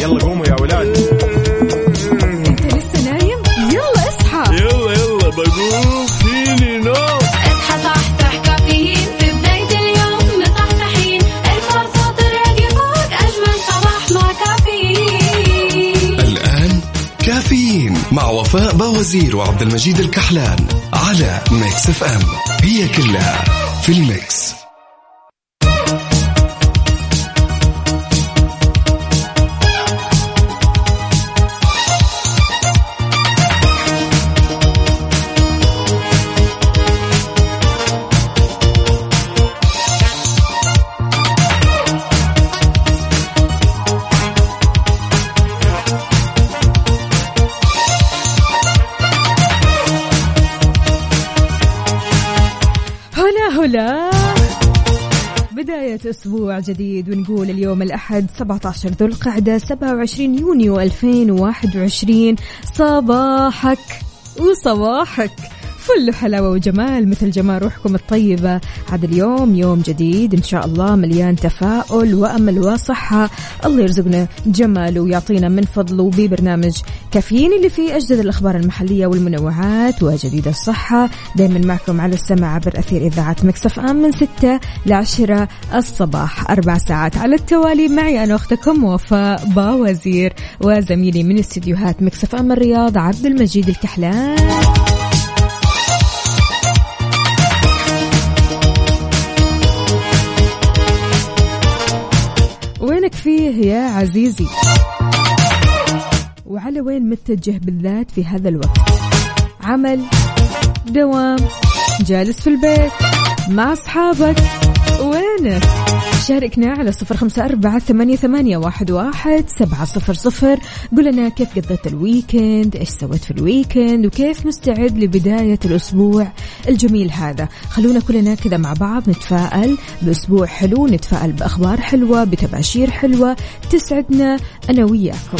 يلا قوموا يا ولاد. إنت لسه نايم؟ يلا اصحى. يلا يلا بقوم فيني نوم اصحى صحصح كافيين. في بداية اليوم مصحصحين. الفرصة تراقي فوق أجمل صباح مع كافيين. الآن كافيين مع وفاء باوزير وعبد المجيد الكحلان على ميكس اف ام. هي كلها في الميكس. جديد ونقول اليوم الأحد 17 ذو القعدة 27 يونيو 2021 صباحك وصباحك. فل حلاوة وجمال مثل جمال روحكم الطيبة. هذا اليوم يوم جديد إن شاء الله مليان تفاؤل وأمل وصحة. الله يرزقنا جماله ويعطينا من فضله ببرنامج كافيين اللي فيه أجدد الأخبار المحلية والمنوعات وجديد الصحة. دايما معكم على السماع عبر أثير إذاعة مكسف أم من 6 ل 10 الصباح. أربع ساعات على التوالي معي أنا أختكم وفاء باوزير وزميلي من استديوهات مكسف أم الرياض عبد المجيد الكحلان. فيه يا عزيزي. وعلى وين متجه بالذات في هذا الوقت؟ عمل دوام جالس في البيت مع أصحابك وينك؟ شاركنا على صفر خمسة أربعة ثمانية, ثمانية واحد, واحد سبعة صفر صفر. قل لنا كيف قضيت ال weekend إيش سويت في ال weekend وكيف مستعد لبداية الأسبوع الجميل هذا. خلونا كلنا كذا مع بعض نتفائل بأسبوع حلو نتفائل بأخبار حلوة بتباشير حلوة تسعدنا أنا وياكم.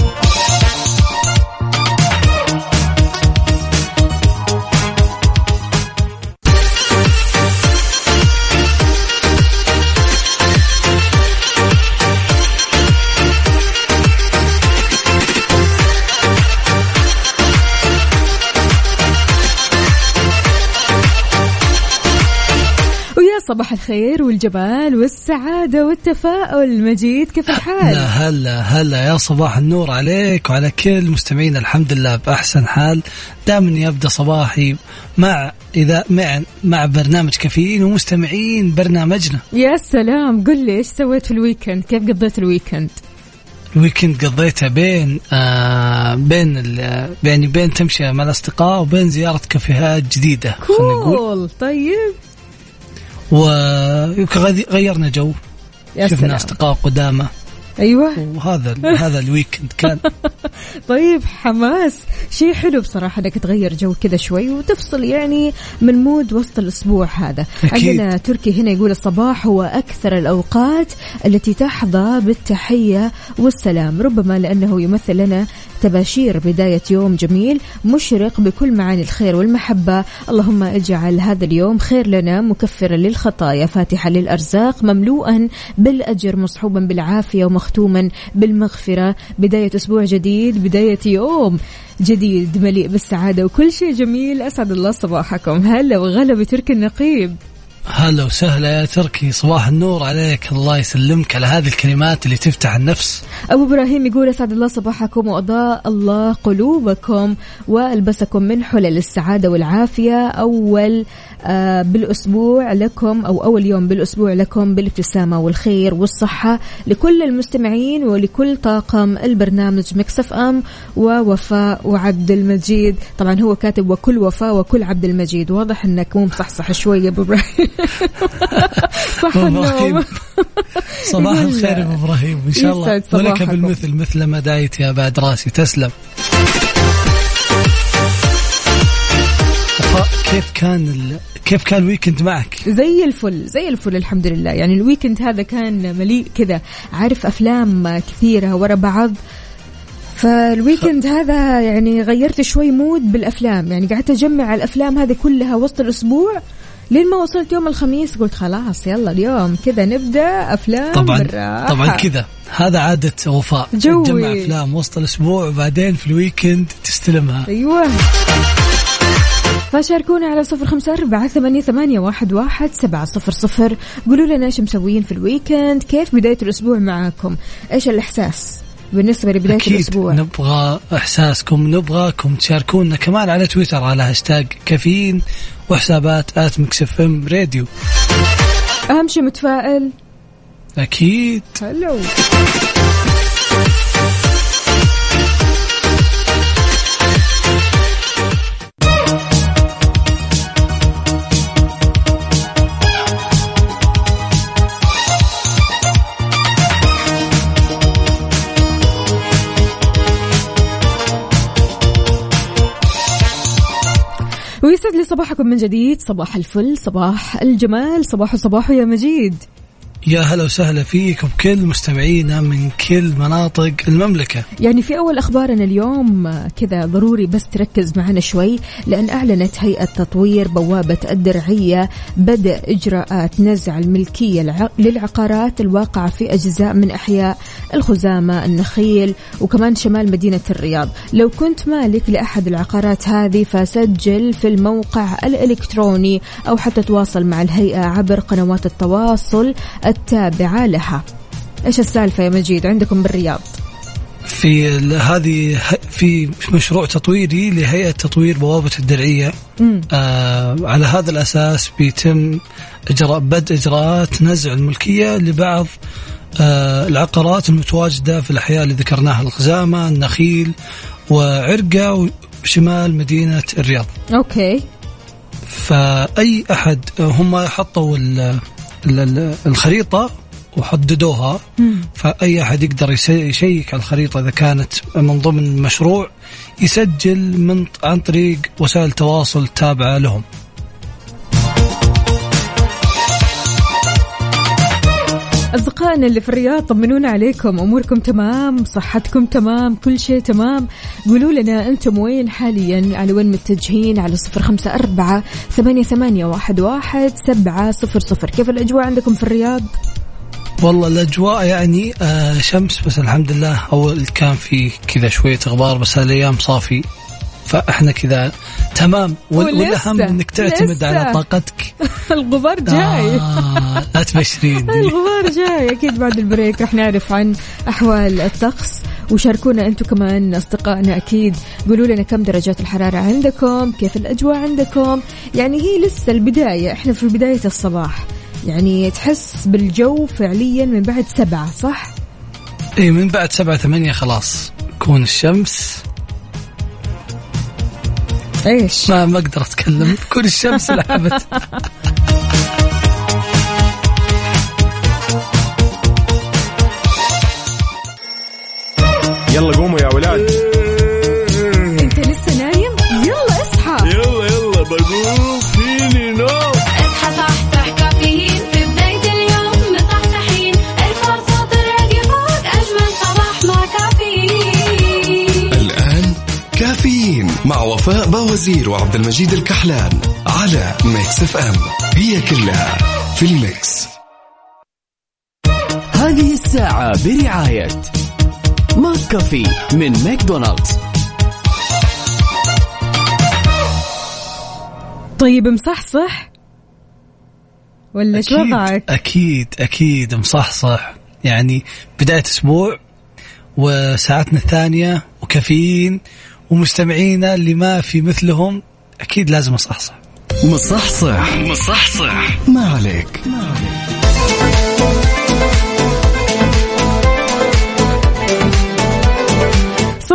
صباح الخير والجمال والسعادة والتفاؤل. مجيد كيف الحال؟ لا هلا هلا. يا صباح النور عليك وعلى كل مستمعين الحمد لله بأحسن حال. دائما يبدأ صباحي مع إذا مع مع برنامج كافيين ومستمعين برنامجنا. يا سلام. قل لي إيش سويت في ال weekend؟ كيف قضيت ال weekend؟ ال weekend قضيته بين آه بين يعني بين تمشية مع الأصدقاء وبين زيارة كافيهات جديدة cool. طيب. ويمكن غي- غيرنا جو. يا شفنا سلام. أصدقاء قدامى أيوه. وهذا هذا ال weekend كان. طيب حماس. شيء حلو بصراحة إنك تغير جو كذا شوي وتفصل يعني من mood وسط الأسبوع هذا. أكيد. عندنا تركي هنا يقول الصباح هو أكثر الأوقات التي تحظى بالتحية والسلام ربما لأنه يمثل لنا تباشير بداية يوم جميل مشرق بكل معاني الخير والمحبة. اللهم اجعل هذا اليوم خير لنا مكفرا للخطايا فاتحا للأرزاق مملوءا بالأجر مصحوبا بالعافية ومختوما بالمغفرة. بداية أسبوع جديد بداية يوم جديد مليء بالسعادة. وكل شيء جميل أسعد الله صباحكم. هلا وغلا بتركي النقيب. هلا وسهلا يا تركي صباح النور عليك. الله يسلمك على هذه الكلمات اللي تفتح النفس. أبو إبراهيم يقول أسعد الله صباحكم وأضاء الله قلوبكم وألبسكم من حلل السعادة والعافية. أول آه بالأسبوع لكم أو أول يوم بالأسبوع لكم بالابتسامة والخير والصحة لكل المستمعين ولكل طاقم البرنامج مكسف أم ووفاء وعبد المجيد. طبعا هو كاتب وكل وفاء وكل عبد المجيد. واضح أنك مو مصحصح شوي يا أبو إبراهيم. صح النوم. صباح الخير يا أبو إبراهيم إن شاء الله. ولك. بالمثل مثل ما دايت يا بعد راسي. تسلم. كيف كان ال... كيف كان ال weekend معك؟ زي الفل زي الفل الحمد لله. يعني ال weekend هذا كان مليء كذا. عارف أفلام كثيرة ورا بعض. فال weekend هذا يعني غيرت شوي mood بالأفلام. يعني قعدت أجمع الأفلام هذه كلها وسط الأسبوع. لين ما وصلت يوم الخميس قلت خلاص يلا اليوم كذا نبدأ أفلام طبعا بالراحة. طبعا كذا. هذا عادة وفاء. جوي. تجمع أفلام وسط الأسبوع وبعدين في ال weekend تستلمها. أيوه. فشاركونا على صفر خمسة أربعة ثمانية, ثمانية واحد, واحد سبعة صفر صفر. قولوا لنا إيش مسويين في ال weekend كيف بداية الأسبوع معاكم؟ إيش الإحساس بالنسبة لبداية أكيد الأسبوع؟ نبغى إحساسكم نبغاكم تشاركونا كمان على تويتر على هاشتاج كافيين. وحسابات at Mix FM Radio. أهم شيء متفائل؟ أكيد. حلو ويسعد لي صباحكم من جديد. صباح الفل صباح الجمال صباح صباح يا مجيد. يا هلا وسهلا فيك وبكل مستمعينا من كل مناطق المملكة. يعني في أول أخبارنا اليوم كذا ضروري بس تركز معنا شوي لأن أعلنت هيئة تطوير بوابة الدرعية بدء إجراءات نزع الملكية للعقارات الواقعة في أجزاء من أحياء الخزامة النخيل وكمان شمال مدينة الرياض. لو كنت مالك لأحد العقارات هذه فسجل في الموقع الإلكتروني أو حتى تواصل مع الهيئة عبر قنوات التواصل التابعة لها. إيش السالفة يا مجيد؟ عندكم بالرياض. في هذه في مشروع تطويري لهيئة تطوير بوابة الدرعية. مم. آه على هذا الأساس بيتم إجراء بدء إجراءات نزع الملكية لبعض آه العقارات المتواجدة في الأحياء اللي ذكرناها الخزامة النخيل وعرقة وشمال مدينة الرياض. أوكي. فأي أحد هم حطوا ال- ال- ال- الخريطة وحددوها مم. فأي أحد يقدر يشيك على الخريطة إذا كانت من ضمن المشروع يسجل من عن طريق وسائل تواصل تابعة لهم أصدقائنا اللي في الرياض طمنونا عليكم أموركم تمام صحتكم تمام كل شيء تمام. قولوا لنا أنتم وين حاليا؟ على وين متجهين؟ على صفر خمسة أربعة ثمانية, ثمانية واحد, واحد سبعة صفر صفر. كيف الأجواء عندكم في الرياض؟ والله الأجواء يعني آه شمس بس الحمد لله أول كان في كذا شوية غبار بس الأيام صافي. فإحنا كذا تمام. وال- ولسه- والأهم أنك تعتمد. على طاقتك. الغبار جاي. آه لا تبشرين. الغبار جاي. أكيد بعد البريك رح نعرف عن أحوال الطقس. وشاركونا أنتم كمان أصدقائنا أكيد. قولوا لنا كم درجات الحرارة عندكم كيف الأجواء عندكم. يعني هي لسه البداية. إحنا في بداية الصباح. يعني تحس بالجو فعليا من بعد سبعة صح؟ إيه من بعد سبعة ثمانية خلاص. تكون الشمس إيش؟ ما ما أقدر أتكلم. تكون الشمس لعبت. يلا قوموا يا ولاد. مع وفاء باوزير وعبد المجيد الكحلان على Mix FM هي كلها في ال mix هذه الساعة برعاية McCafé من ماكدونالدز طيب مصحصح؟ ولا إيش أكيد وضعك؟ أكيد أكيد مصحصح يعني بداية أسبوع وساعتنا الثانية وكافيين ومستمعينا اللي ما في مثلهم أكيد لازم اصحصح مصحصح. مصحصح. ما عليك.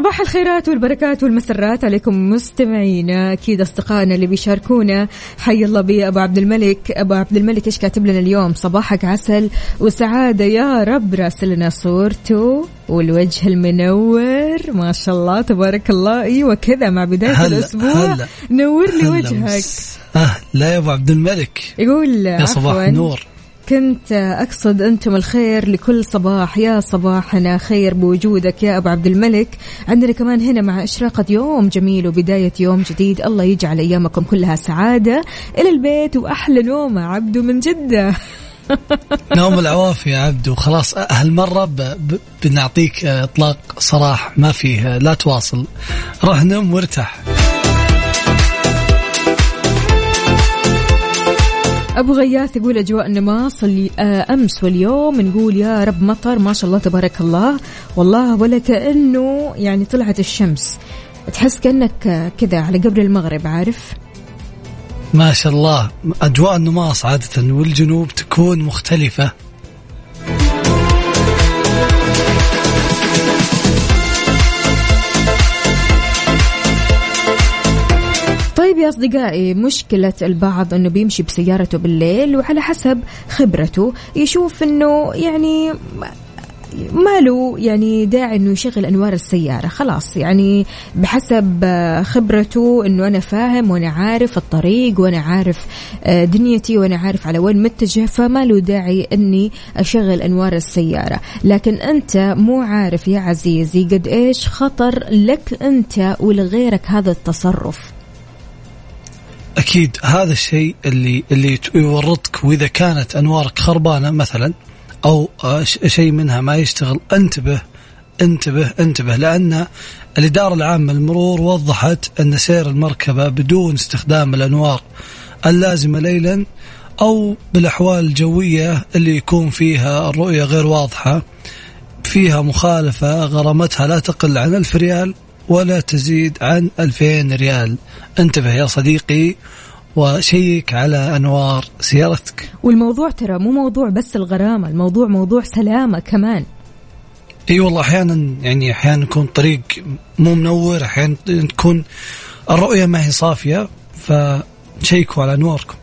صباح الخيرات والبركات والمسرات عليكم مستمعينا أكيد أصدقائنا اللي بيشاركونا. حي الله بي ابو عبد الملك. أبو عبد الملك إيش كاتب لنا اليوم؟ صباحك عسل وسعادة يا رب. راسل لنا صورته والوجه المنور. ما شاء الله تبارك الله. إيوه كذا مع بداية هلا- الأسبوع. هلا. نور لي هلا وجهك. آه لا يا أبو عبد الملك. يقول يا صباح النور. كنت أقصد أنتم الخير لكل صباح. يا صباحنا خير بوجودك يا أبو عبد الملك. عندنا كمان هنا مع إشراقة يوم جميل وبداية يوم جديد. الله يجعل أيامكم كلها سعادة. إلى البيت وأحلى نومة عبدو من جدة. نوم العوافي يا عبدو خلاص هالمرة. بنعطيك إطلاق صراح ما فيه. لا تواصل. روح نم وارتاح. أبو غياث يقول أجواء النماص اللي آه، أمس واليوم نقول يا رب مطر ما شاء الله تبارك الله. والله ولا كانه يعني طلعت الشمس. تحس كأنك كذا على قبل المغرب عارف؟ ما شاء الله. أجواء النماص عادة والجنوب تكون مختلفة. طيب يا أصدقائي مشكلة البعض أنه بيمشي بسيارته بالليل وعلى حسب خبرته يشوف أنه يعني ما له يعني داعي إنه يشغل أنوار السيارة خلاص يعني بحسب خبرته إنه أنا فاهم وأنا عارف الطريق وأنا عارف آه، دنيتي وأنا عارف على وين متجه فما له داعي إني أشغل أنوار السيارة. لكن أنت مو عارف يا عزيزي قد إيش خطر لك أنت ولغيرك هذا التصرف. أكيد هذا الشيء اللي اللي يورطك وإذا كانت أنوارك خربانة مثلا أو شيء منها ما يشتغل انتبه انتبه انتبه لأن الإدارة العامة للمرور وضحت أن سير المركبة بدون استخدام الأنوار اللازمة ليلا أو بالأحوال الجوية اللي يكون فيها الرؤية غير واضحة فيها مخالفة غرامتها لا تقل عن ألف ريال. ولا تزيد عن 2000 ريال. انتبه يا صديقي وشيك على أنوار سيارتك. والموضوع ترى مو موضوع بس الغرامة الموضوع موضوع سلامة كمان. إي والله أحيانا يعني أحيانا يكون طريق مو منور أحيانا تكون الرؤية ما هي صافية فشيكوا على أنواركم.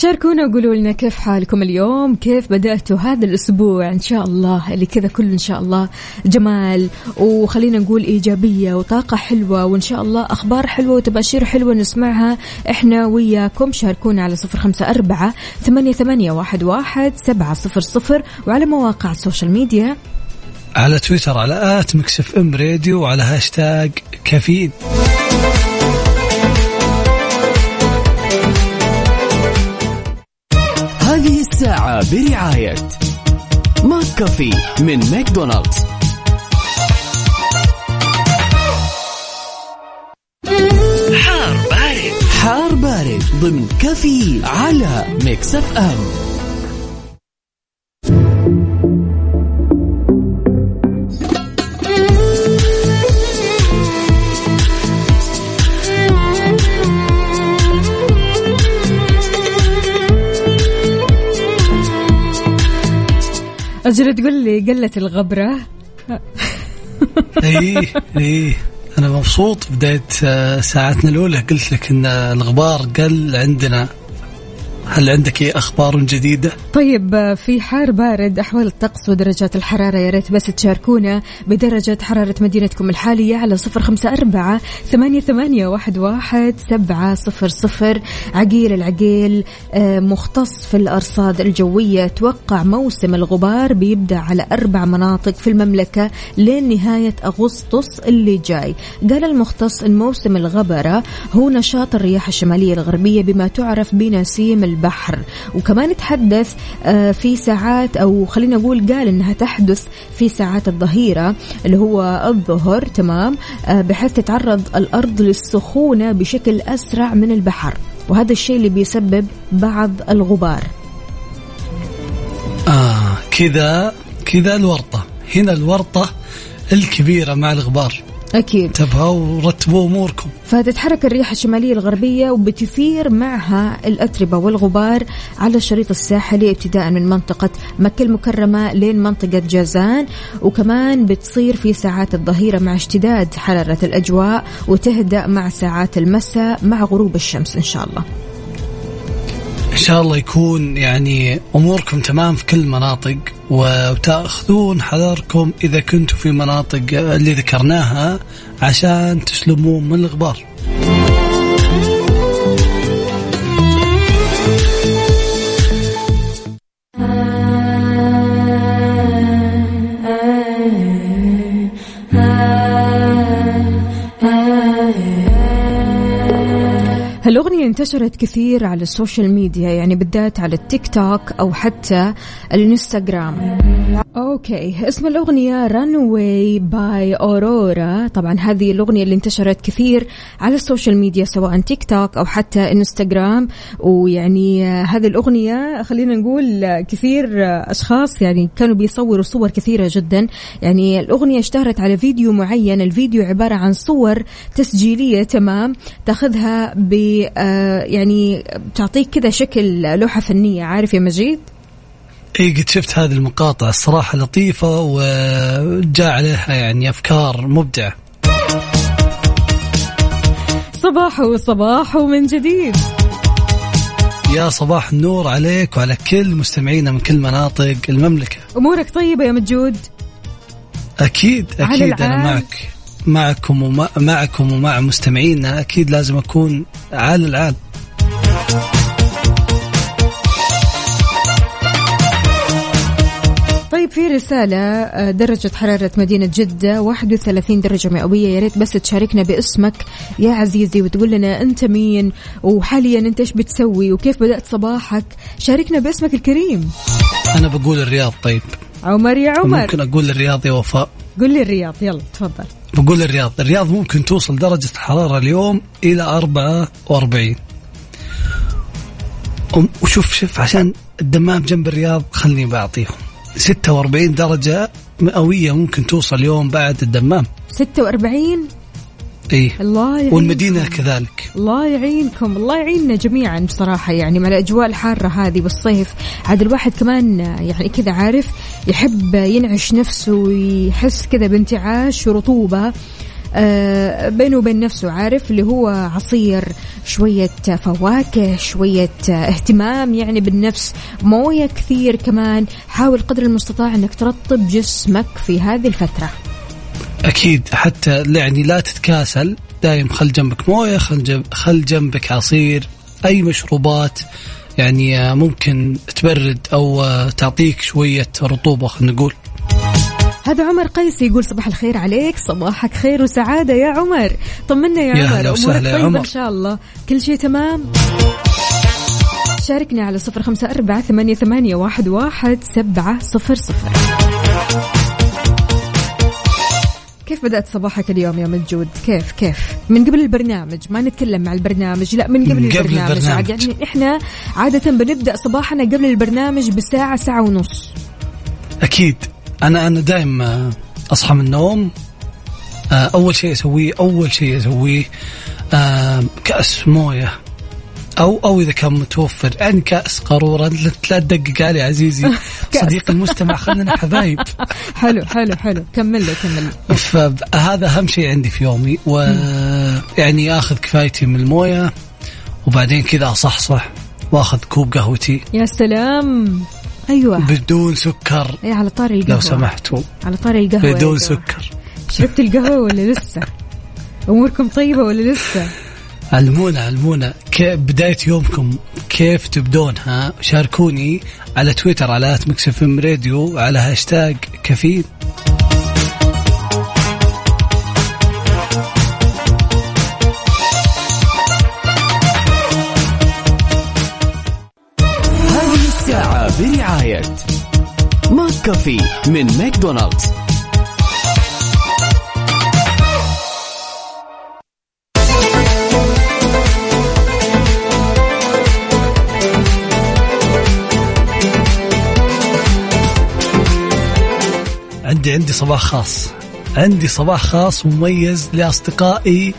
شاركونا وقولوا لنا كيف حالكم اليوم كيف بدأتوا هذا الأسبوع؟ إن شاء الله اللي كذا كله إن شاء الله جمال. وخلينا نقول إيجابية وطاقة حلوة وإن شاء الله أخبار حلوة وتباشير حلوة نسمعها إحنا وياكم. شاركونا على صفر خمسة أربعة ثمانية, ثمانية واحد, واحد سبعة صفر صفر وعلى مواقع ال social media. على تويتر على at Mix FM Radio وعلى هاشتاج كافيين. الساعة برعاية McCafé من ماكدونالدز. حار بارد. حار بارد ضمن كافيين على Mix FM. أجل تقول لي قلة الغبرة؟ اي اي أنا مبسوط بداية آه، ساعتنا الأولى. قلت لك إن الغبار قل عندنا. هل عندك أي أخبار جديدة؟ طيب في حار بارد أحوال الطقس ودرجات الحرارة يا ريت بس تشاركونا بدرجة حرارة مدينتكم الحالية على صفر خمسة أربعة ثمانية, ثمانية واحد, واحد سبعة صفر صفر عقيل العقيل آه، مختص في الأرصاد الجوية توقع موسم الغبار بيبدأ على أربع مناطق في المملكة لين نهاية أغسطس اللي جاي قال المختص أن موسم الغبرة هو نشاط الرياح الشمالية الغربية بما تعرف بنسيم البحر. وكمان تحدث آه، في ساعات أو خلينا نقول قال أنها تحدث في ساعات الظهيرة اللي هو الظهر تمام؟ آه، بحيث تتعرض الأرض للسخونة بشكل أسرع من البحر. وهذا الشيء اللي بيسبب بعض الغبار. آه كذا كذا الورطة. هنا الورطة الكبيرة مع الغبار. أكيد. انتبهوا ورتبوا اموركم فتتحرك الرياح الشمالية الغربية وبتثير معها الأتربة والغبار على الشريط الساحلي ابتداء من منطقة مكة المكرمة لين منطقة جازان وكمان بتصير في ساعات الظهيرة مع اشتداد حرارة الأجواء وتهدأ مع ساعات المساء مع غروب الشمس إن شاء الله. ان شاء الله يكون يعني أموركم تمام في كل المناطق وتأخذون حذركم إذا كنتوا في مناطق اللي ذكرناها عشان تسلمون من الغبار انتشرت كثير على ال social media يعني بالذات على التيك توك أو حتى الإنستغرام. okay اسم الأغنية Runaway by Aurora طبعا هذه الأغنية اللي انتشرت كثير على ال social media سواء تيك توك أو حتى إنستغرام. ويعني هذه الأغنية خلينا نقول كثير أشخاص يعني كانوا بيصوروا صور كثيرة جدا. يعني الأغنية اشتهرت على فيديو معين الفيديو عبارة عن صور تسجيلية تمام تاخذها ب آه، يعني تعطيك كذا شكل لوحة فنية عارف يا مجيد؟ اي قد شفت هذه المقاطع. الصراحة لطيفة وجاء عليها يعني أفكار مبدعة. صباح وصباح من جديد. يا صباح النور عليك وعلى كل مستمعينا من كل مناطق المملكة. أمورك طيبة يا مجود؟ أكيد أكيد أنا. معك. معكم ومع معكم ومع مستمعينا أكيد لازم أكون عال العال. طيب في رسالة آه، درجة حرارة مدينة جدة 31 درجة مئوية. يا ريت بس تشاركنا باسمك يا عزيزي وتقول لنا أنت مين وحاليا أنت إيش بتسوي وكيف بدأت صباحك. شاركنا باسمك الكريم. أنا بقول الرياض طيب. عمر يا عمر. ممكن أقول الرياض يا وفاء. قل لي الرياض يلا تفضل. بقول الرياض. الرياض ممكن توصل درجة الحرارة اليوم إلى 44 أم- وشوف شوف عشان الدمام جنب الرياض خلني بعطيهم. 46 درجة مئوية ممكن توصل اليوم بعد الدمام. 46 اي الله يعينكم والمدينة كذلك. الله يعينكم الله يعيننا جميعا بصراحة. يعني مع الأجواء الحارة هذه بالصيف عاد الواحد كمان يعني كذا عارف يحب ينعش نفسه ويحس كذا بانتعاش ورطوبة آه، بينه وبين نفسه عارف؟ اللي هو عصير شوية فواكه شوية اهتمام يعني بالنفس موية كثير كمان. حاول قدر المستطاع إنك ترطب جسمك في هذه الفترة. أكيد حتى يعني لا تتكاسل دايم خل جنبك موية خل, جنب خل جنبك عصير أي مشروبات يعني آه، ممكن تبرد أو آه، تعطيك شوية رطوبة خلينا نقول. هذا عمر قيسي يقول صباح الخير عليك صباحك خير وسعادة يا عمر. طمنا يا, يا عمر أمورك طيبة. إن شاء الله. كل شيء تمام؟ شاركني على صفر خمسة أربعة ثمانية, ثمانية واحد, واحد سبعة صفر صفر. كيف بدأت صباحك اليوم يا مجود كيف كيف؟ من قبل البرنامج ما نتكلم مع البرنامج لا من قبل, قبل البرنامج, البرنامج. يعني إحنا عادة بنبدأ صباحنا قبل البرنامج بساعة ساعة ونص. أكيد. أنا أنا دايم آه، أصحى من النوم. آه، أول شيء أسويه أول شيء أسويه آه، كأس موية. أو أو إذا كان متوفر. يعني كأس قارورة لا تدقق علي عزيزي. كأس. صديقي المستمع خلينا حبايب حلو حلو حلو. كمل لي كمل لي. فهذا أهم شيء عندي في يومي. ويعني آخذ كفايتي من الموية وبعدين كذا أصحصح وآخذ كوب قهوتي. يا سلام. أيوه. بدون سكر. إيه على طاري القهوة. لو سمحتوا. على طاري القهوة يا بدون جماعة. سكر. شربت القهوة ولا لسه؟ أموركم طيبة ولا لسه؟ علمونا علمونا كيف بداية يومكم كيف تبدونها شاركوني على تويتر على Mix FM Radio على هاشتاج كفيل. هذه الساعة برعاية ماك كافي من ماكدونالدز. عندي عندي صباح خاص. عندي صباح خاص مميز لأصدقائي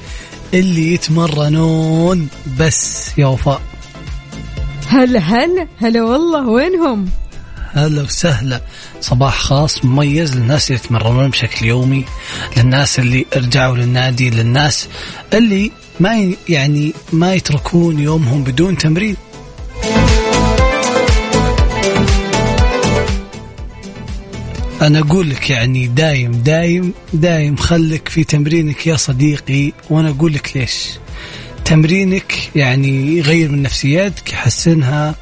اللي يتمرنون بس يا وفاء. هلا هلا هلا والله وينهم؟ هلا وسهلا. صباح خاص مميز للناس اللي يتمرنون بشكل يومي للناس اللي رجعوا للنادي للناس اللي ما يعني ما يتركون يومهم بدون تمرين. أنا أقول لك يعني دايم دايم دايم خلك في تمرينك يا صديقي وأنا أقول لك ليش. تمرينك يعني يغير من نفسيتك يحسنها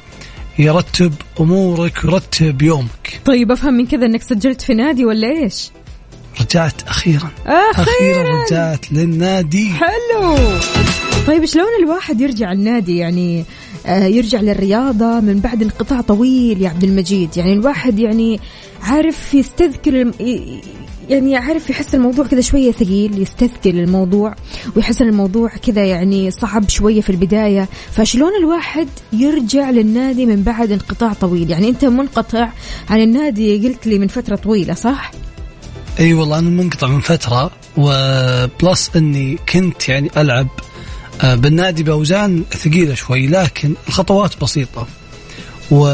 يرتب أمورك ويرتب يومك. طيب أفهم من كذا إنك سجلت في نادي ولا إيش؟ رجعت أخيرا. أخيرا. أخيرا رجعت للنادي. حلو. طيب شلون الواحد يرجع النادي؟ يعني يرجع للرياضة من بعد انقطاع طويل يا عبد المجيد. يعني الواحد يعني عارف يستذكر يعني عارف يحس الموضوع كذا شوية ثقيل يستثقل الموضوع ويحس الموضوع كذا يعني صعب شوية في البداية. فشلون الواحد يرجع للنادي من بعد انقطاع طويل؟ يعني أنت منقطع عن النادي قلت لي من فترة طويلة صح؟ أي والله أنا منقطع من فترة وبلس إني كنت يعني ألعب آه، بالنادي بأوزان ثقيلة شوي لكن الخطوات بسيطة. و...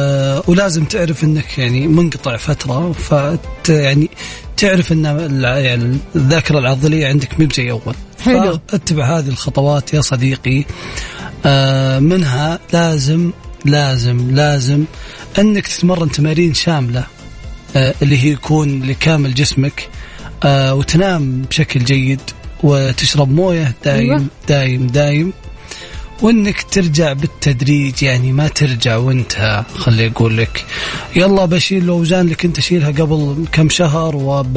ولازم تعرف إنك يعني منقطع فترة فت يعني تعرف إن يعني الذاكرة العضلية عندك مو زي أول. حلو. فاتبع هذه الخطوات يا صديقي. آه منها لازم لازم لازم إنك تتمرن تمارين شاملة آه، اللي هي يكون لكامل جسمك آه، وتنام بشكل جيد. وتشرب موية دايم أيوة. دايم دايم. وإنك ترجع بالتدريج يعني ما ترجع وإنت خلي أقول لك. يلا بشيل الأوزان اللي كنت اشيلها قبل كم شهر وب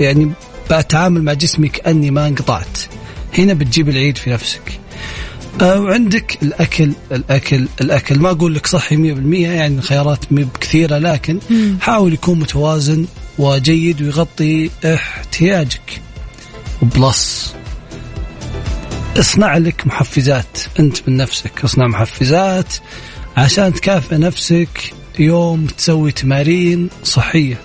يعني بتعامل مع جسمي كاني ما انقطعت. هنا بتجيب العيد في نفسك. وعندك الأكل الأكل الأكل. ما أقول لك صحي 100% يعني الخيارات مي بكثيره لكن حاول يكون متوازن وجيد ويغطي احتياجك. وبلس. اصنع لك محفزات. انت من نفسك اصنع محفزات عشان تكافئ نفسك يوم تسوي تمارين صحية.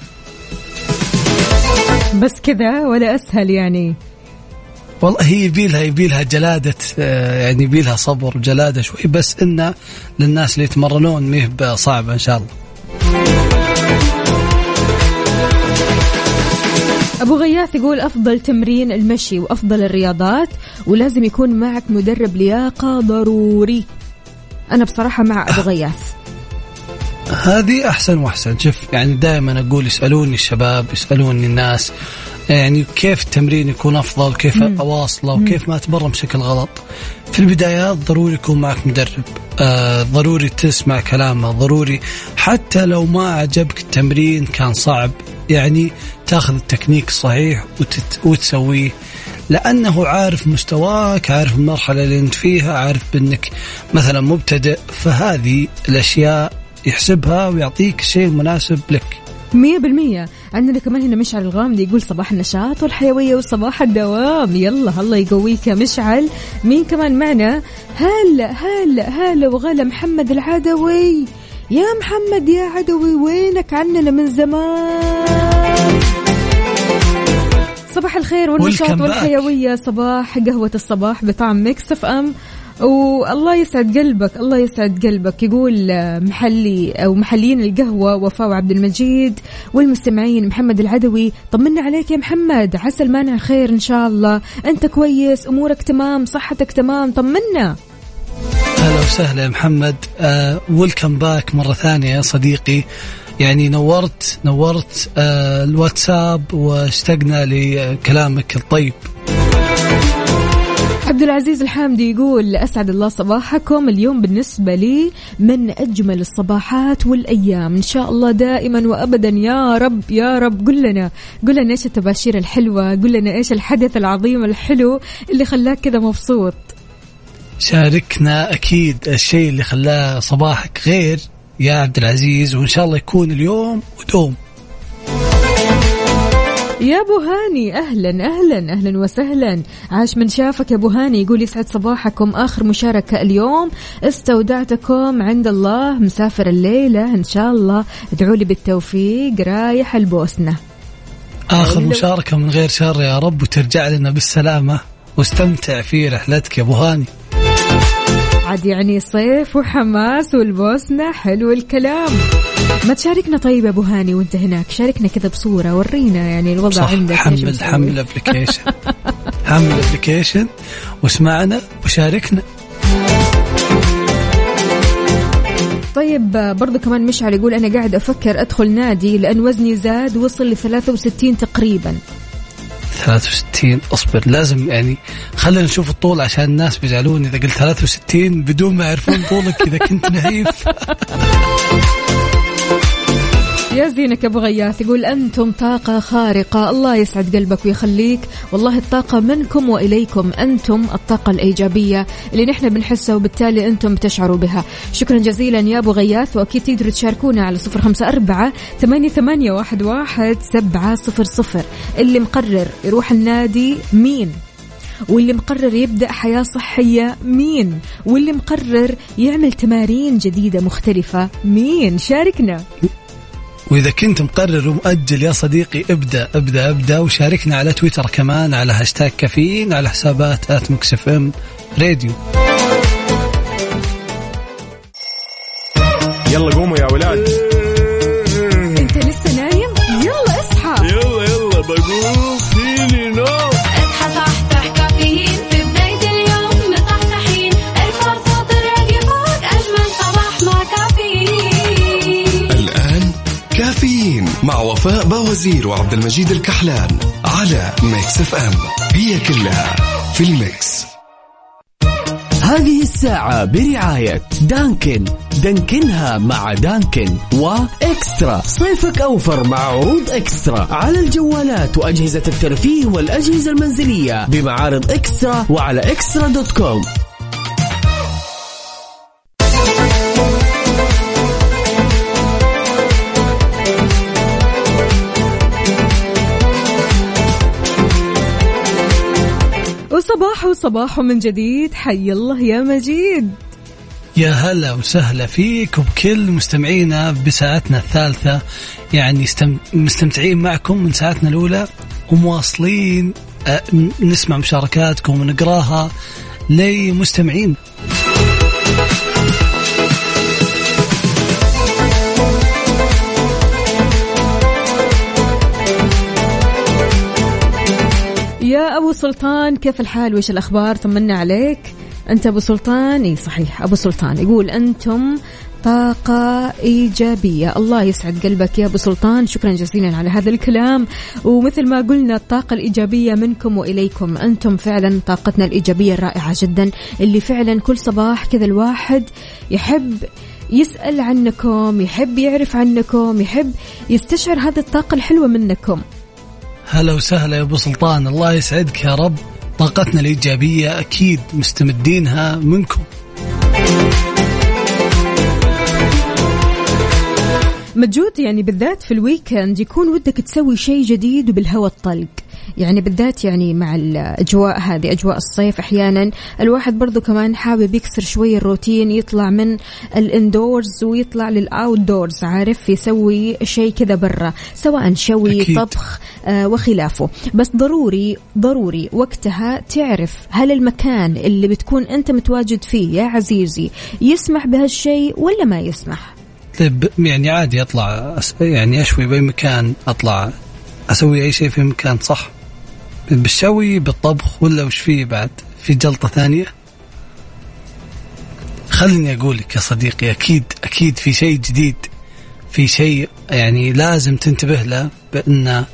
بس كذا ولا أسهل يعني؟ والله هي يبيلها يبيلها جلادة آه، يعني يبيلها صبر وجلادة شوي بس إنه للناس اللي يتمرنون ميه صعبة إن شاء الله. أبو غياث يقول أفضل تمرين المشي وأفضل الرياضات ولازم يكون معك مدرب لياقة ضروري. أنا بصراحة مع أبو غياث. هذه أحسن وأحسن. شوف يعني دائما أقول يسألوني الشباب يسألوني الناس يعني كيف التمرين يكون أفضل كيف أواصله وكيف ما أتمرن بشكل غلط. في البدايات ضروري يكون معك مدرب. آه ضروري تسمع كلامه ضروري حتى لو ما عجبك التمرين كان صعب. يعني تاخذ التكنيك الصحيح وتت وتسويه. لأنه عارف مستواك عارف المرحلة اللي أنت فيها عارف بانك مثلا مبتدئ فهذه الأشياء يحسبها ويعطيك الشيء المناسب لك. مية بالمية. عندنا كمان هنا مشعل الغامدي يقول صباح النشاط والحيوية وصباح الدوام. يلا الله يقويك يا مشعل. مين كمان معنا؟ هلا هلا هلا وغلا محمد العدوي. يا محمد يا عدوي وينك؟ عننا من زمان. صباح الخير والنشاط. والحيوية. صباح قهوة الصباح بطعم Mix FM. والله يسعد قلبك الله يسعد قلبك. يقول محلي أو محليين القهوة وفاء وعبد المجيد والمستمعين محمد العدوي. طمنا عليك يا محمد عسى المانع خير إن شاء الله. أنت كويس أمورك تمام صحتك تمام. طمنا. أهلا وسهلا يا محمد. آه ويلكم باك مرة ثانية يا صديقي. يعني نورت نورت آه الواتساب واشتقنا لكلامك الطيب. عبد العزيز الحامدي يقول أسعد الله صباحكم. اليوم بالنسبة لي من أجمل الصباحات والأيام. إن شاء الله دائما وابدا يا رب يا رب. قل لنا قل لنا إيش التباشير الحلوة؟ قل لنا إيش الحدث العظيم الحلو اللي خلاك كذا مبسوط؟ شاركنا أكيد الشيء اللي خلاه صباحك غير يا عبد العزيز وإن شاء الله يكون اليوم ودوم. يا أبو هاني أهلا أهلا أهلا وسهلا. عاش من شافك يا أبو هاني. يقول يسعد صباحكم. آخر مشاركة اليوم استودعتكم عند الله مسافر الليلة. إن شاء الله ادعوا لي بالتوفيق رايح البوسنة. آخر حلو. مشاركة من غير شر يا رب وترجع لنا بالسلامة. واستمتع في رحلتك يا أبو هاني. عاد يعني صيف وحماس والبوسنة حلو الكلام. ما تشاركنا طيب أبو هاني وأنت هناك؟ شاركنا كذا بصورة ورينا يعني الوضع صح عندك حمل. حمل application حمل application واسمعنا وشاركنا. طيب برضو كمان مشعل يقول أنا قاعد أفكر أدخل نادي لأن وزني زاد وصل ل 63 تقريبا. 63 اصبر. لازم يعني خلينا نشوف الطول عشان الناس بيزعلون إذا قلت 63 بدون ما يعرفون طولك إذا كنت نحيف. يا زينك أبو غياث يقول أنتم طاقة خارقة الله يسعد قلبك ويخليك. والله الطاقة منكم وإليكم أنتم الطاقة الإيجابية اللي نحن بنحسها وبالتالي أنتم بتشعروا بها. شكرا جزيلا يا أبو غياث وأكيد تقدروا تشاركونا على صفر خمسة أربعة ثمانية, ثمانية واحد, واحد سبعة صفر صفر. اللي مقرر يروح النادي مين؟ واللي مقرر يبدأ حياة صحية مين؟ واللي مقرر يعمل تمارين جديدة مختلفة مين؟ شاركنا. وإذا كنت مقرر ومؤجل يا صديقي ابدأ ابدأ ابدأ وشاركنا على تويتر كمان على هاشتاج كافيين على حسابات at Mix FM Radio يلا قوموا يا ولاد. مع وفاء باوزير وعبد المجيد الكحلان على Mix FM هي كلها في ال mix. هذه الساعة برعاية دانكن. دانكنها مع دانكن وإكسترا. صيفك أوفر مع عروض إكسترا. على الجوالات وأجهزة الترفيه والأجهزة المنزلية بمعارض إكسترا وعلى إكسترا دوت كوم. وصباح وصباح من جديد. حي الله يا مجيد. يا هلا وسهلا فيك وبكل مستمعينا بساعتنا الثالثة. يعني. مستمتعين معكم من ساعتنا الأولى ومواصلين ن- نسمع مشاركاتكم ونقراها لمستمعين. أبو سلطان كيف الحال؟ وش الأخبار؟ طمنا عليك. أنت أبو سلطان؟ إي صحيح أبو سلطان. يقول أنتم طاقة إيجابية. الله يسعد قلبك يا أبو سلطان. شكرا جزيلا على هذا الكلام. ومثل ما قلنا الطاقة الإيجابية منكم وإليكم. أنتم فعلا طاقتنا الإيجابية الرائعة جدا اللي فعلا كل صباح كذا الواحد يحب يسأل عنكم يحب يعرف عنكم يحب يستشعر هذه الطاقة الحلوة منكم. هلا وسهلا يا أبو سلطان. الله يسعدك يا رب. طاقتنا الإيجابية أكيد مستمدينها منكم. مجود يعني بالذات في الويكند يكون ودك تسوي شيء جديد وبالهواء الطلق. يعني بالذات يعني مع الأجواء هذه أجواء الصيف أحيانا. الواحد برضو كمان حابب يكسر شوي الروتين يطلع من الإندورز ويطلع للاوت دورز عارف؟ يسوي شيء كذا برا سواء شوي أكيد. طبخ آه وخلافه. بس ضروري ضروري وقتها تعرف هل المكان اللي بتكون أنت متواجد فيه يا عزيزي يسمح بهالشيء ولا ما يسمح؟ طيب يعني عادي أطلع يعني أشوي بأي مكان أطلع أسوي أي شيء في مكان صح؟ بالشوي بالطبخ ولا وش فيه بعد؟ في جلطة ثانية؟ خليني أقول لك يا صديقي أكيد أكيد في شيء جديد في شيء يعني لازم تنتبه له بأن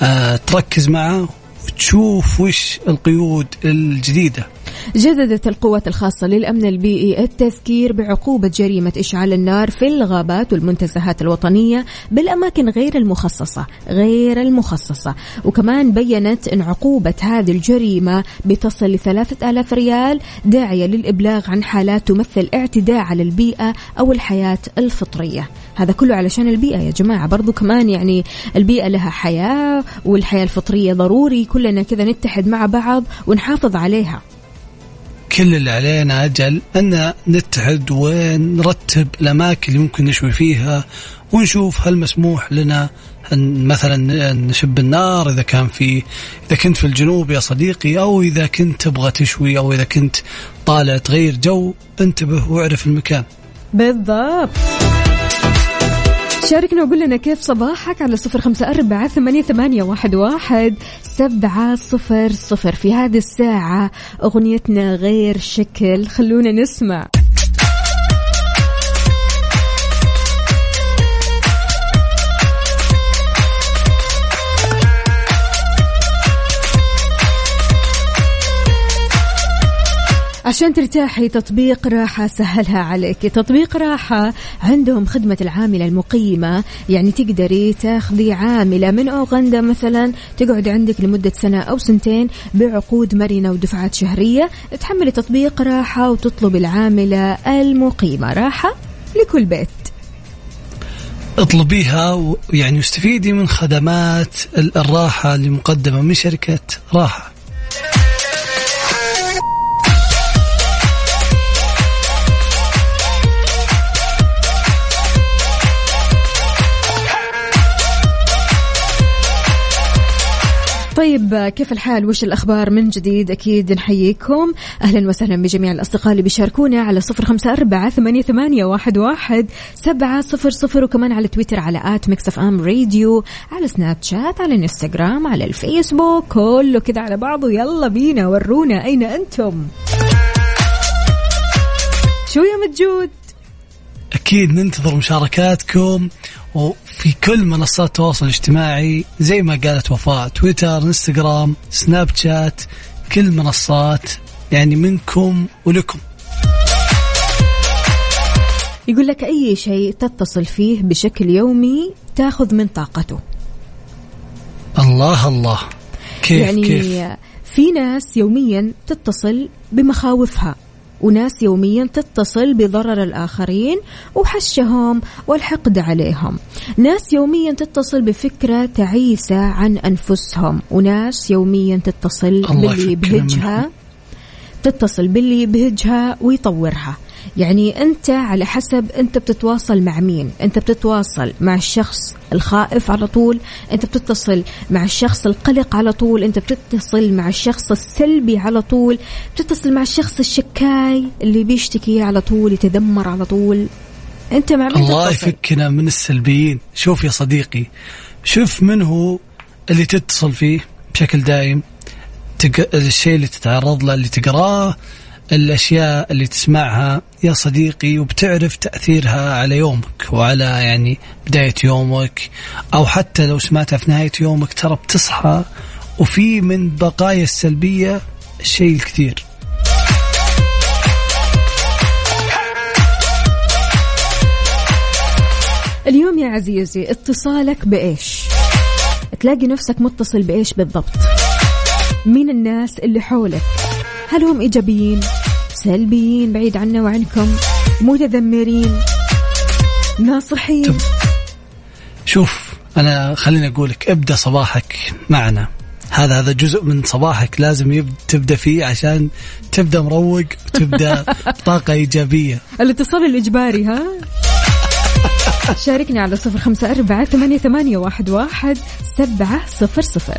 آه تركز معه وتشوف وش القيود الجديدة. جددت القوات الخاصة للأمن البيئي التذكير بعقوبة جريمة إشعال النار في الغابات والمنتزهات الوطنية بالأماكن غير المخصصة غير المخصصة. وكمان بينت أن عقوبة هذه الجريمة بتصل لثلاثة آلاف ريال داعية للإبلاغ عن حالات تمثل اعتداء على البيئة أو الحياة الفطرية. هذا كله علشان البيئة يا جماعة. برضو كمان يعني البيئة لها حياة والحياة الفطرية ضروري. كلنا كذا نتحد مع بعض ونحافظ عليها. كل اللي علينا أجل أن نتحد ونرتب الأماكن اللي ممكن نشوي فيها ونشوف هل مسموح لنا أن مثلا نشب النار إذا كان في إذا كنت في الجنوب يا صديقي أو إذا كنت تبغى تشوي أو إذا كنت طالع تغير جو انتبه واعرف المكان. بالضبط. شاركنا وقول لنا كيف صباحك على صفر خمسة أربعة ثمانية, ثمانية واحد, واحد سبعة صفر صفر. في هذه الساعة أغنيتنا غير شكل. خلونا نسمع. عشان ترتاحي تطبيق راحة سهلها عليك. تطبيق راحة عندهم خدمة العاملة المقيمة. يعني تقدري تاخذي عاملة من أوغندا مثلا تقعد عندك لمدة سنة أو سنتين بعقود مرنة ودفعات شهرية. تحملي تطبيق راحة وتطلب العاملة المقيمة. راحة لكل بيت. اطلبيها ويعني واستفيدي من خدمات ال- الراحة اللي مقدمة من شركة راحة. طيب كيف الحال؟ وش الأخبار من جديد؟ أكيد نحييكم. أهلا وسهلا بجميع الأصدقاء اللي بيشاركونا على صفر خمسة أربعة ثمانية, ثمانية واحد, واحد سبعة صفر صفر وكمان على تويتر على at Mix FM Radio على سناب شات على الانستغرام على الفيسبوك كله كده على بعضه يلا بينا ورونا أين أنتم؟ شو يا متجود أكيد ننتظر مشاركاتكم. وفي كل منصات التواصل الاجتماعي زي ما قالت وفاء تويتر إنستغرام سناب شات كل منصات يعني منكم ولكم. يقول لك أي شيء تتصل فيه بشكل يومي تاخذ من طاقته. الله الله. كيف يعني كيف؟ في ناس يوميا تتصل بمخاوفها. وناس يوميا تتصل بضرر الآخرين وحشهم والحقد عليهم. ناس يوميا تتصل بفكرة تعيسة عن أنفسهم. وناس يوميا تتصل باللي يبهجها. تتصل باللي يبهجها ويطورها. يعني أنت على حسب أنت بتتواصل مع مين. أنت بتتواصل مع الشخص الخائف على طول. أنت بتتصل مع الشخص القلق على طول. أنت بتتصل مع الشخص السلبي على طول. بتتصل مع الشخص الشكاي اللي بيشتكي على طول يتذمر على طول. أنت مع مين الله تتصل؟ يفكنا من السلبيين. شوف يا صديقي شوف من هو اللي تتصل فيه بشكل دائم. تق... الشيء اللي تتعرض له اللي تقراه الأشياء اللي تسمعها. يا صديقي وبتعرف تأثيرها على يومك وعلى يعني بداية يومك أو حتى لو سمعتها في نهاية يومك ترى بتصحى وفي من بقايا السلبية الشيء الكثير. اليوم يا عزيزي اتصالك بإيش؟ تلاقي نفسك متصل بإيش بالضبط؟ مين الناس اللي حولك؟ هل هم إيجابيين؟ سلبيين بعيد عنا وعنكم متذمرين ناصحين. شوف أنا خليني أقول لك ابدأ صباحك معنا. هذا هذا جزء من صباحك لازم يب... تبدأ فيه عشان تبدأ مروق وتبدا طاقة إيجابية. الاتصال الإجباري ها؟ شاركني على صفر خمسة أربعة ثمانية, ثمانية واحد, واحد سبعة صفر صفر.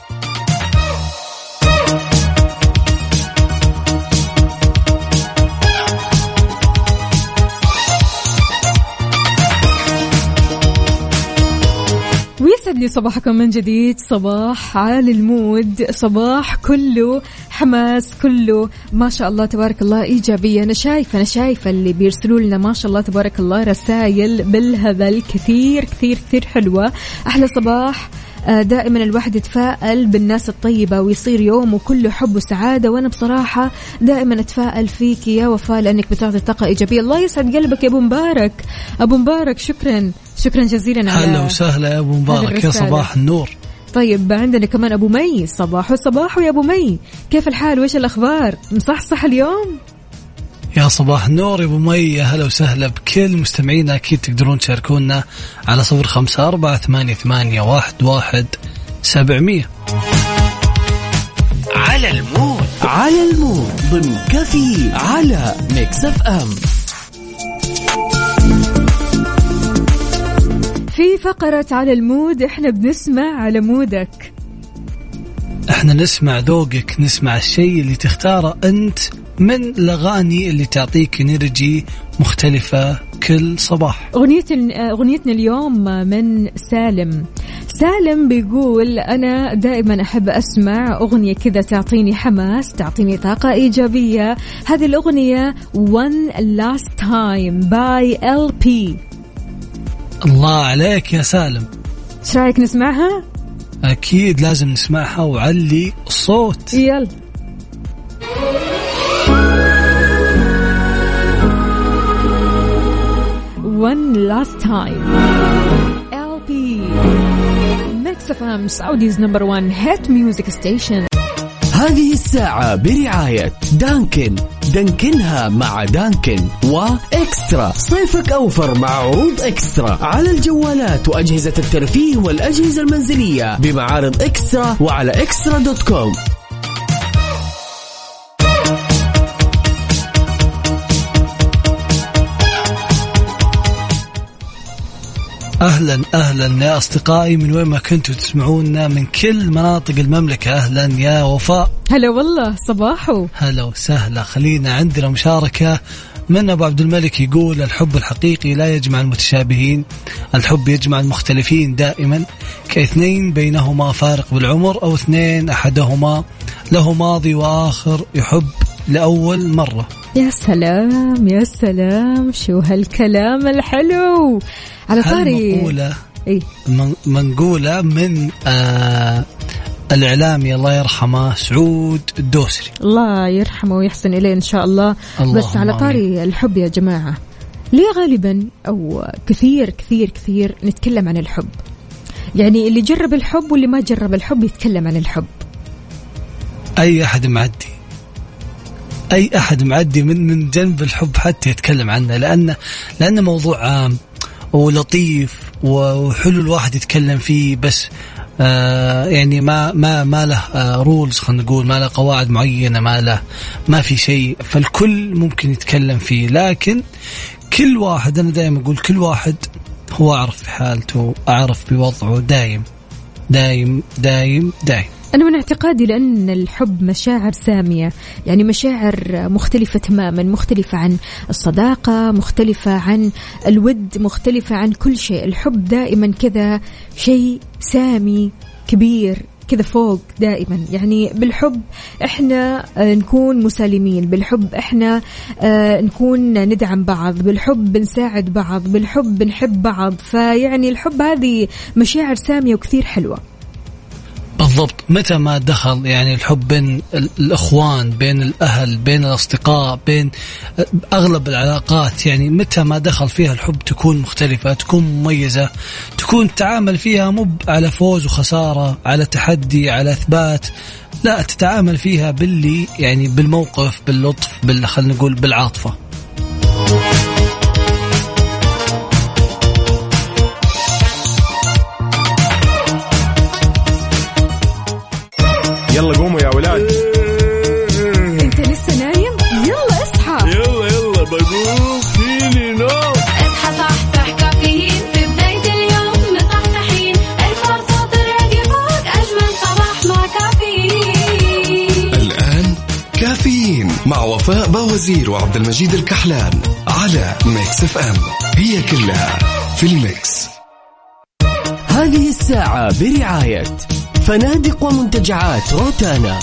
ويسعد لي صباحكم من جديد. صباح عالي المود. صباح كله حماس كله ما شاء الله تبارك الله إيجابية. أنا شايفة أنا شايفة اللي بيرسلوا لنا ما شاء الله تبارك الله رسائل بالهبل كثير كثير كثير حلوة. أحلى صباح. آه، دائما الواحد يتفائل بالناس الطيبة ويصير يومه كله حب وسعادة. وأنا بصراحة دائما أتفائل فيك يا وفاء لأنك بتعطي طاقة إيجابية. الله يسعد قلبك يا أبو مبارك. أبو مبارك شكرا. شكرا جزيلا على هلا وسهلا يا أبو مبارك يا. صباح النور. طيب عندنا كمان أبو مي صباح صباح يا أبو مي. كيف الحال؟ وش الأخبار؟ مصحصح اليوم؟ يا صباح النور يا أبو مي يا هلا وسهلا بكل مستمعينا. أكيد تقدرون تشاركونا على صفر خمسة أربعة ثمانية, ثمانية واحد, واحد سبعمية. على ال mood على ال mood ضمن كافيين على Mix FM. في فقرة على ال mood إحنا بنسمع على مودك. إحنا نسمع ذوقك نسمع الشيء اللي تختاره أنت من الأغاني اللي تعطيك energy مختلفة كل صباح. أغنية أغنيتنا اليوم من سالم. سالم بيقول أنا دائما أحب أسمع أغنية كذا تعطيني حماس تعطيني طاقة إيجابية. هذه الأغنية One Last Time by LP الله عليك يا سالم. إيش رأيك نسمعها؟ أكيد لازم نسمعها وعلي الصوت. يلا. One last time. LP Mix FM Saudi's number one hit music station. هذه الساعة برعاية دانكن. دانكنها مع دانكن وإكسترا. صيفك أوفر مع عروض إكسترا. على الجوالات وأجهزة الترفيه والأجهزة المنزلية بمعارض إكسترا وعلى إكسترا دوت كوم. أهلا أهلا يا أصدقائي من وين ما كنتوا تسمعونا من كل مناطق المملكة. أهلا يا وفاء. هلا والله صباحو. هلا وسهلا. خلينا عندنا مشاركة من أبو عبد الملك يقول الحب الحقيقي لا يجمع المتشابهين الحب يجمع المختلفين دائما. كاثنين بينهما فارق بالعمر أو اثنين أحدهما له ماضي وآخر يحب. لأول مرة. يا سلام يا سلام شو هالكلام الحلو. على طاري. هالمقولة إيه؟ من- منقولة من آه الإعلامي الله يرحمه سعود الدوسري. الله يرحمه ويحسن إليه إن شاء الله. بس على طاري الحب يا جماعة ليه غالبا أو كثير كثير كثير نتكلم عن الحب؟ يعني اللي جرب الحب واللي ما جرب الحب يتكلم عن الحب. أي أحد معدي. أي أحد معدي من من جنب الحب حتى يتكلم عنه لأنه لأنه موضوع عام ولطيف وحلو الواحد يتكلم فيه بس آه يعني ما ما ما له آه رولز خلينا نقول ما له قواعد معينة ما له ما في شيء فالكل ممكن يتكلم فيه. لكن كل واحد أنا دائما أقول كل واحد هو أعرف بحالته أعرف بوضعه دايم دايم دايم دايم. أنا من اعتقادي لأن الحب مشاعر سامية. يعني مشاعر مختلفة تماما مختلفة عن الصداقة مختلفة عن الود مختلفة عن كل شيء. الحب دائما كذا شيء سامي كبير كذا فوق دائما. يعني بالحب إحنا آه، نكون مسالمين. بالحب إحنا آه، نكون ندعم بعض. بالحب بنساعد بعض. بالحب بنحب بعض. فيعني الحب هذه مشاعر سامية وكثير حلوة. بالضبط. متى ما دخل يعني الحب بين ال- الإخوان بين الأهل بين الأصدقاء بين أغلب العلاقات يعني متى ما دخل فيها الحب تكون مختلفة تكون مميزة تكون تعامل فيها مو على فوز وخسارة على تحدي على إثبات. لا تتعامل فيها باللي يعني بالموقف باللطف بال خلينا نقول بالعاطفة. وفاء باوزير وعبد المجيد الكحلان على Mix FM. هي كلها في ال mix. هذه الساعة برعاية فنادق ومنتجعات روتانا.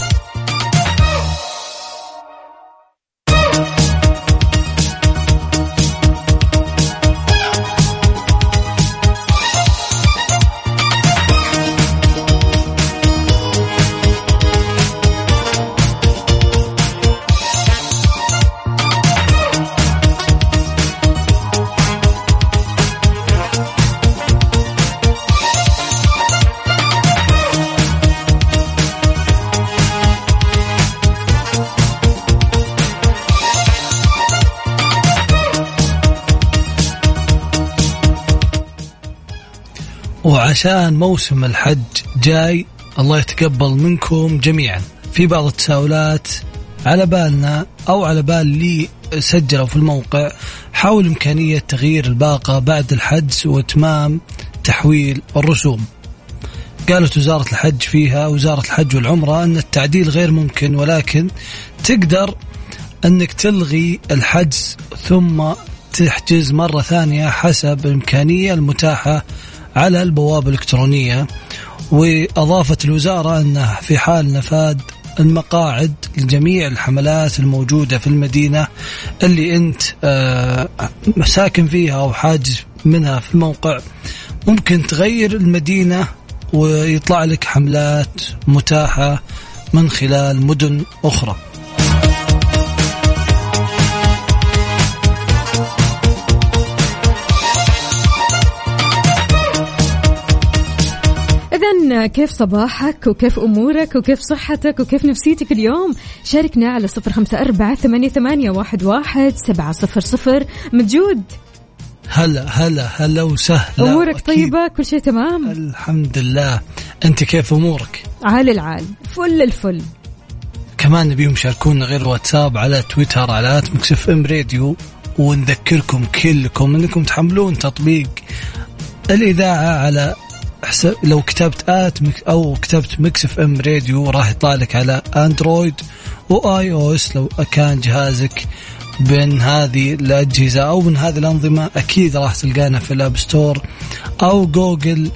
وعشان موسم الحج جاي الله يتقبل منكم جميعا في بعض التساؤلات على بالنا أو على بال اللي سجلوا في الموقع حول إمكانية تغيير الباقة بعد الحجز وإتمام تحويل الرسوم. قالت وزارة الحج فيها وزارة الحج والعمرة أن التعديل غير ممكن ولكن تقدر أنك تلغي الحجز ثم تحجز مرة ثانية حسب الإمكانية المتاحة على البوابة الإلكترونية وأضافت الوزارة أنه في حال نفاذ المقاعد لجميع الحملات الموجودة في المدينة اللي أنت آه، ساكن فيها أو حاجز منها في الموقع ممكن تغير المدينة ويطلع لك حملات متاحة من خلال مدن أخرى. كيف صباحك وكيف أمورك وكيف صحتك وكيف نفسيتك اليوم؟ شاركنا على صفر خمسة أربعة ثمانية, ثمانية واحد, واحد سبعة صفر صفر. متجود هلا هلا هلا وسهلا. أمورك وأكيد طيبة؟ كل شيء تمام؟ الحمد لله. أنت كيف أمورك؟ عال العال. فل الفل. كمان نبيهم يشاركونا غير واتساب على تويتر على Mix FM Radio ونذكركم كلكم إنكم تحملون تطبيق الإذاعة على حساب لو كتبت at أو كتبت Mix FM Radio راح يطلع لك على أندرويد و iOS. لو كان جهازك بين هذه الأجهزة أو من هذه الأنظمة أكيد راح تلقانا في ال App Store أو Google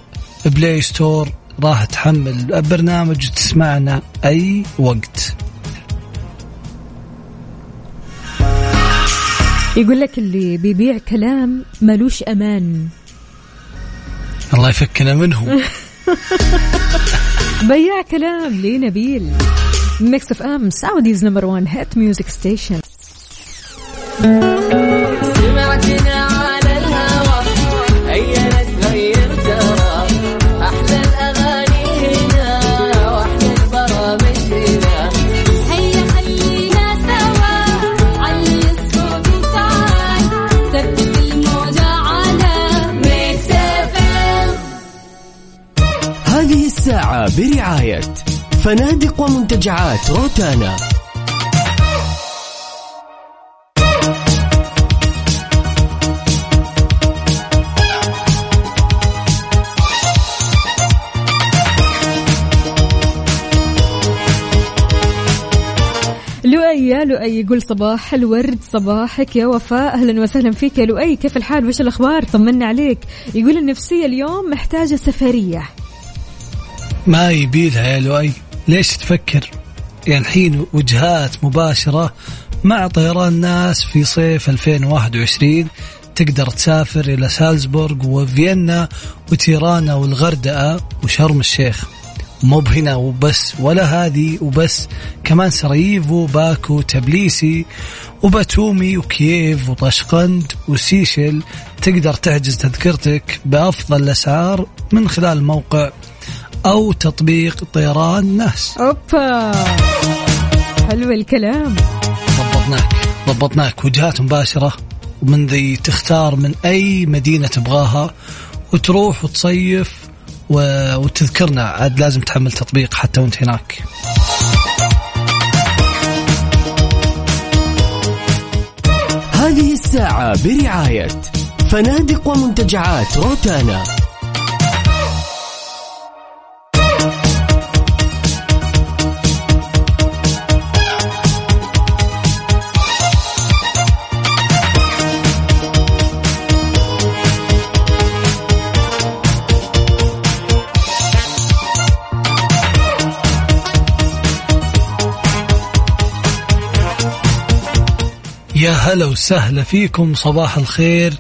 Play Store راح تحمل البرنامج وتسمعنا أي وقت. يقول لك اللي بيبيع كلام ملوش أمان. الله يفكنا منهم بياع كلام ليه نبيل Mix FM Saudi's number 1 hit music station فنادق ومنتجعات روتانا. لؤي يا لؤي يقول صباح الورد صباحك يا وفاء. أهلا وسهلا فيك يا لؤي. كيف الحال؟ وش الأخبار؟ طمنا عليك. يقول النفسية اليوم محتاجة سفرية. ما يبيلها يا لؤي. ليش تفكر؟ يعني الحين وجهات مباشرة مع طيران ناس في صيف 2021 تقدر تسافر إلى سالزبورغ وفيينا وتيرانا والغردقة وشرم الشيخ. مو بهنا وبس ولا هذه وبس. كمان سراييفو باكو تبليسي وباتومي وكييف وطشقند وسيشل تقدر تحجز تذكرتك بأفضل الأسعار من خلال موقع أو تطبيق طيران ناس. أوبا. حلو الكلام. ضبطناك ضبطناك. وجهات مباشرة. ومن ذي تختار من أي مدينة تبغاها. وتروح وتصيف و... وتذكرنا. عاد لازم تحمل تطبيق حتى وانت هناك. هذه الساعة برعاية فنادق ومنتجعات روتانا. هلا وسهلا فيكم صباح الخير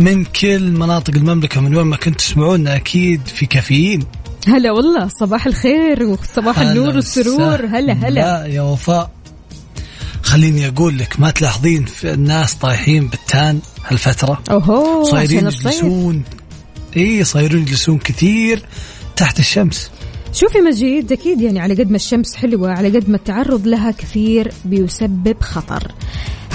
من كل مناطق المملكة. من وين ما كنت تسمعونا أكيد في كافيين. هلا والله صباح الخير وصباح النور والسرور. هلا هلا. لا يا وفاء خليني أقول لك ما تلاحظين في الناس طايحين بالتان هالفترة؟ أوهو صايرين يجلسون. إي صايرين يجلسون كثير تحت الشمس. شوفي مجيد أكيد يعني على قد ما الشمس حلوة على قد ما التعرض لها كثير بيسبب خطر.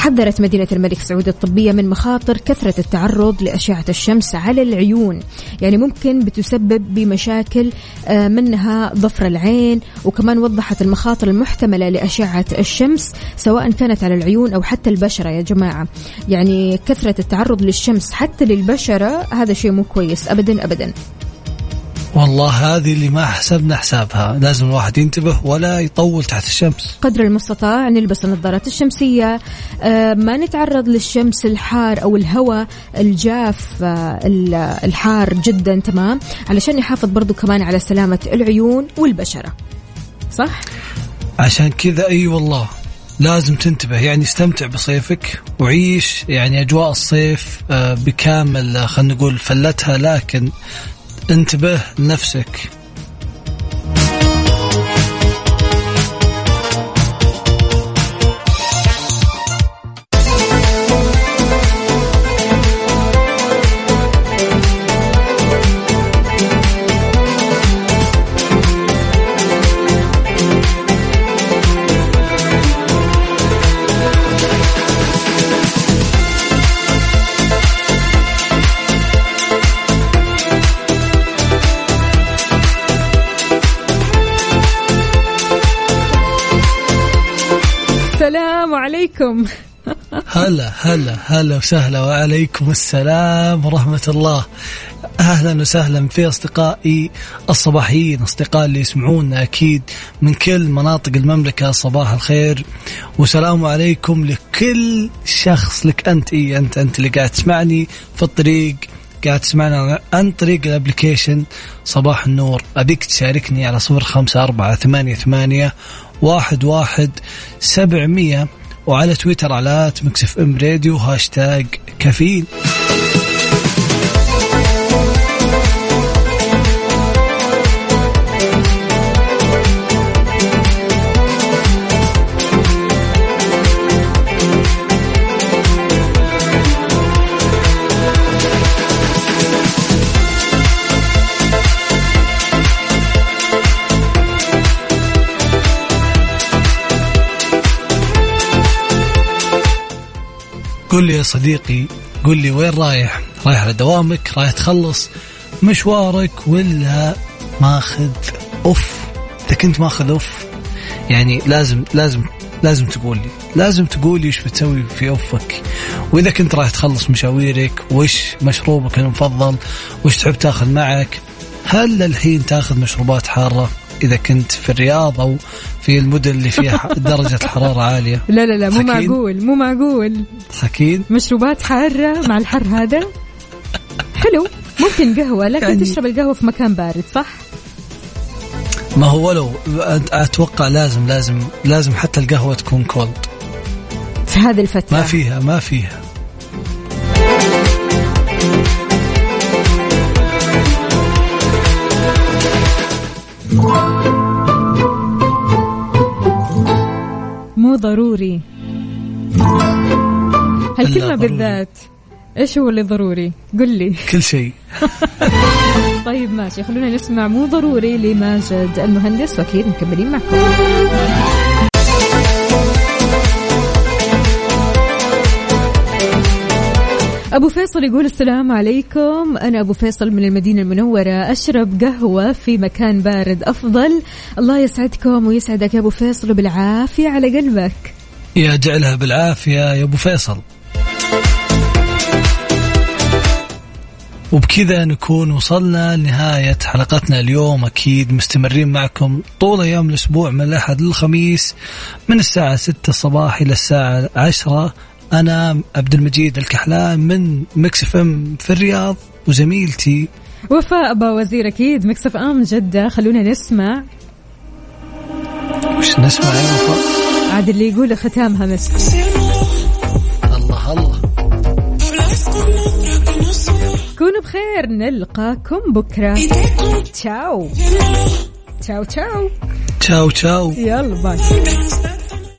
حذرت مدينة الملك سعود الطبية من مخاطر كثرة التعرض لأشعة الشمس على العيون. يعني ممكن بتسبب بمشاكل آه، منها ضفر العين وكمان وضحت المخاطر المحتملة لأشعة الشمس سواء كانت على العيون أو حتى البشرة يا جماعة. يعني كثرة التعرض للشمس حتى للبشرة هذا شيء مو كويس أبدا أبدا. والله هذه اللي ما حسبنا حسابها. لازم الواحد ينتبه ولا يطول تحت الشمس. قدر المستطاع نلبس النظارات الشمسية. آه، ما نتعرض للشمس الحار أو الهواء الجاف آه، ال- الحار جدا تمام؟ علشان نحافظ برضو كمان على سلامة العيون والبشرة. صح؟ عشان كذا إي والله لازم تنتبه. يعني استمتع بصيفك وعيش يعني أجواء الصيف آه، بكامل خلينا نقول فلتها لكن انتبه لنفسك عليكم. هلا هلا هلا وسهلا وعليكم السلام ورحمة الله. أهلا وسهلا في أصدقائي الصباحيين أصدقاء اللي يسمعونا أكيد من كل مناطق المملكة. صباح الخير وسلام عليكم لكل شخص. لك أنت إيه أنت أنت اللي قاعد تسمعني في الطريق قاعد تسمعنا عن طريق الأبلكيشن. صباح النور أبيك تشاركني على صفر خمسة أربعة ثمانية ثمانية واحد واحد سبعمية. وعلى تويتر على Mix FM Radio hashtag كفيل. قل لي يا صديقي قل لي وين رايح؟ رايح على دوامك؟ رايح تخلص مشوارك ولا ماخذ أوف؟ إذا كنت ماخذ أوف يعني لازم لازم لازم تقول لي لازم تقول لي إيش بتسوي في أوفك. وإذا كنت رايح تخلص مشاويرك وش مشروبك المفضل؟ وش تحب تاخذ معك؟ هل الحين تاخذ مشروبات حارة؟ إذا كنت في الرياض أو في المدن اللي فيها درجة الحرارة عالية. لا لا لا مو. معقول مو معقول. تضحكين مشروبات حارة مع الحر هذا؟ حلو ممكن قهوة لكن يعني- تشرب القهوة في مكان بارد صح؟ ما هو ولو أتوقع لازم لازم لازم حتى القهوة تكون كولد في هذه الفترة. ما فيها ما فيها. مو ضروري هالكلمة. بالذات إيش هو اللي ضروري؟ قل لي كل شيء طيب ماشي خلونا نسمع مو ضروري لماجد المهندس وأكيد مكملين معكم أبو فيصل يقول السلام عليكم. أنا أبو فيصل من المدينة المنورة أشرب قهوة في مكان بارد أفضل. الله يسعدكم ويسعدك يا أبو فيصل وبالعافية على قلبك. يا جعلها بالعافية يا أبو فيصل. وبكذا نكون وصلنا لنهاية حلقتنا اليوم. أكيد مستمرين معكم طول أيام الأسبوع من الأحد للخميس من الساعة 6 الصباح إلى الساعة 10 أنا عبد المجيد الكحلان من Mix FM في الرياض وزميلتي. وفاء باوزير أكيد Mix FM جدة. خلونا نسمع. وش نسمع يا وفاء؟ عاد اللي يقول ختامها مسك الله الله. كونوا بخير نلقاكم بكرة. تشاو. تشاو تشاو. تشاو تشاو. يلا bye.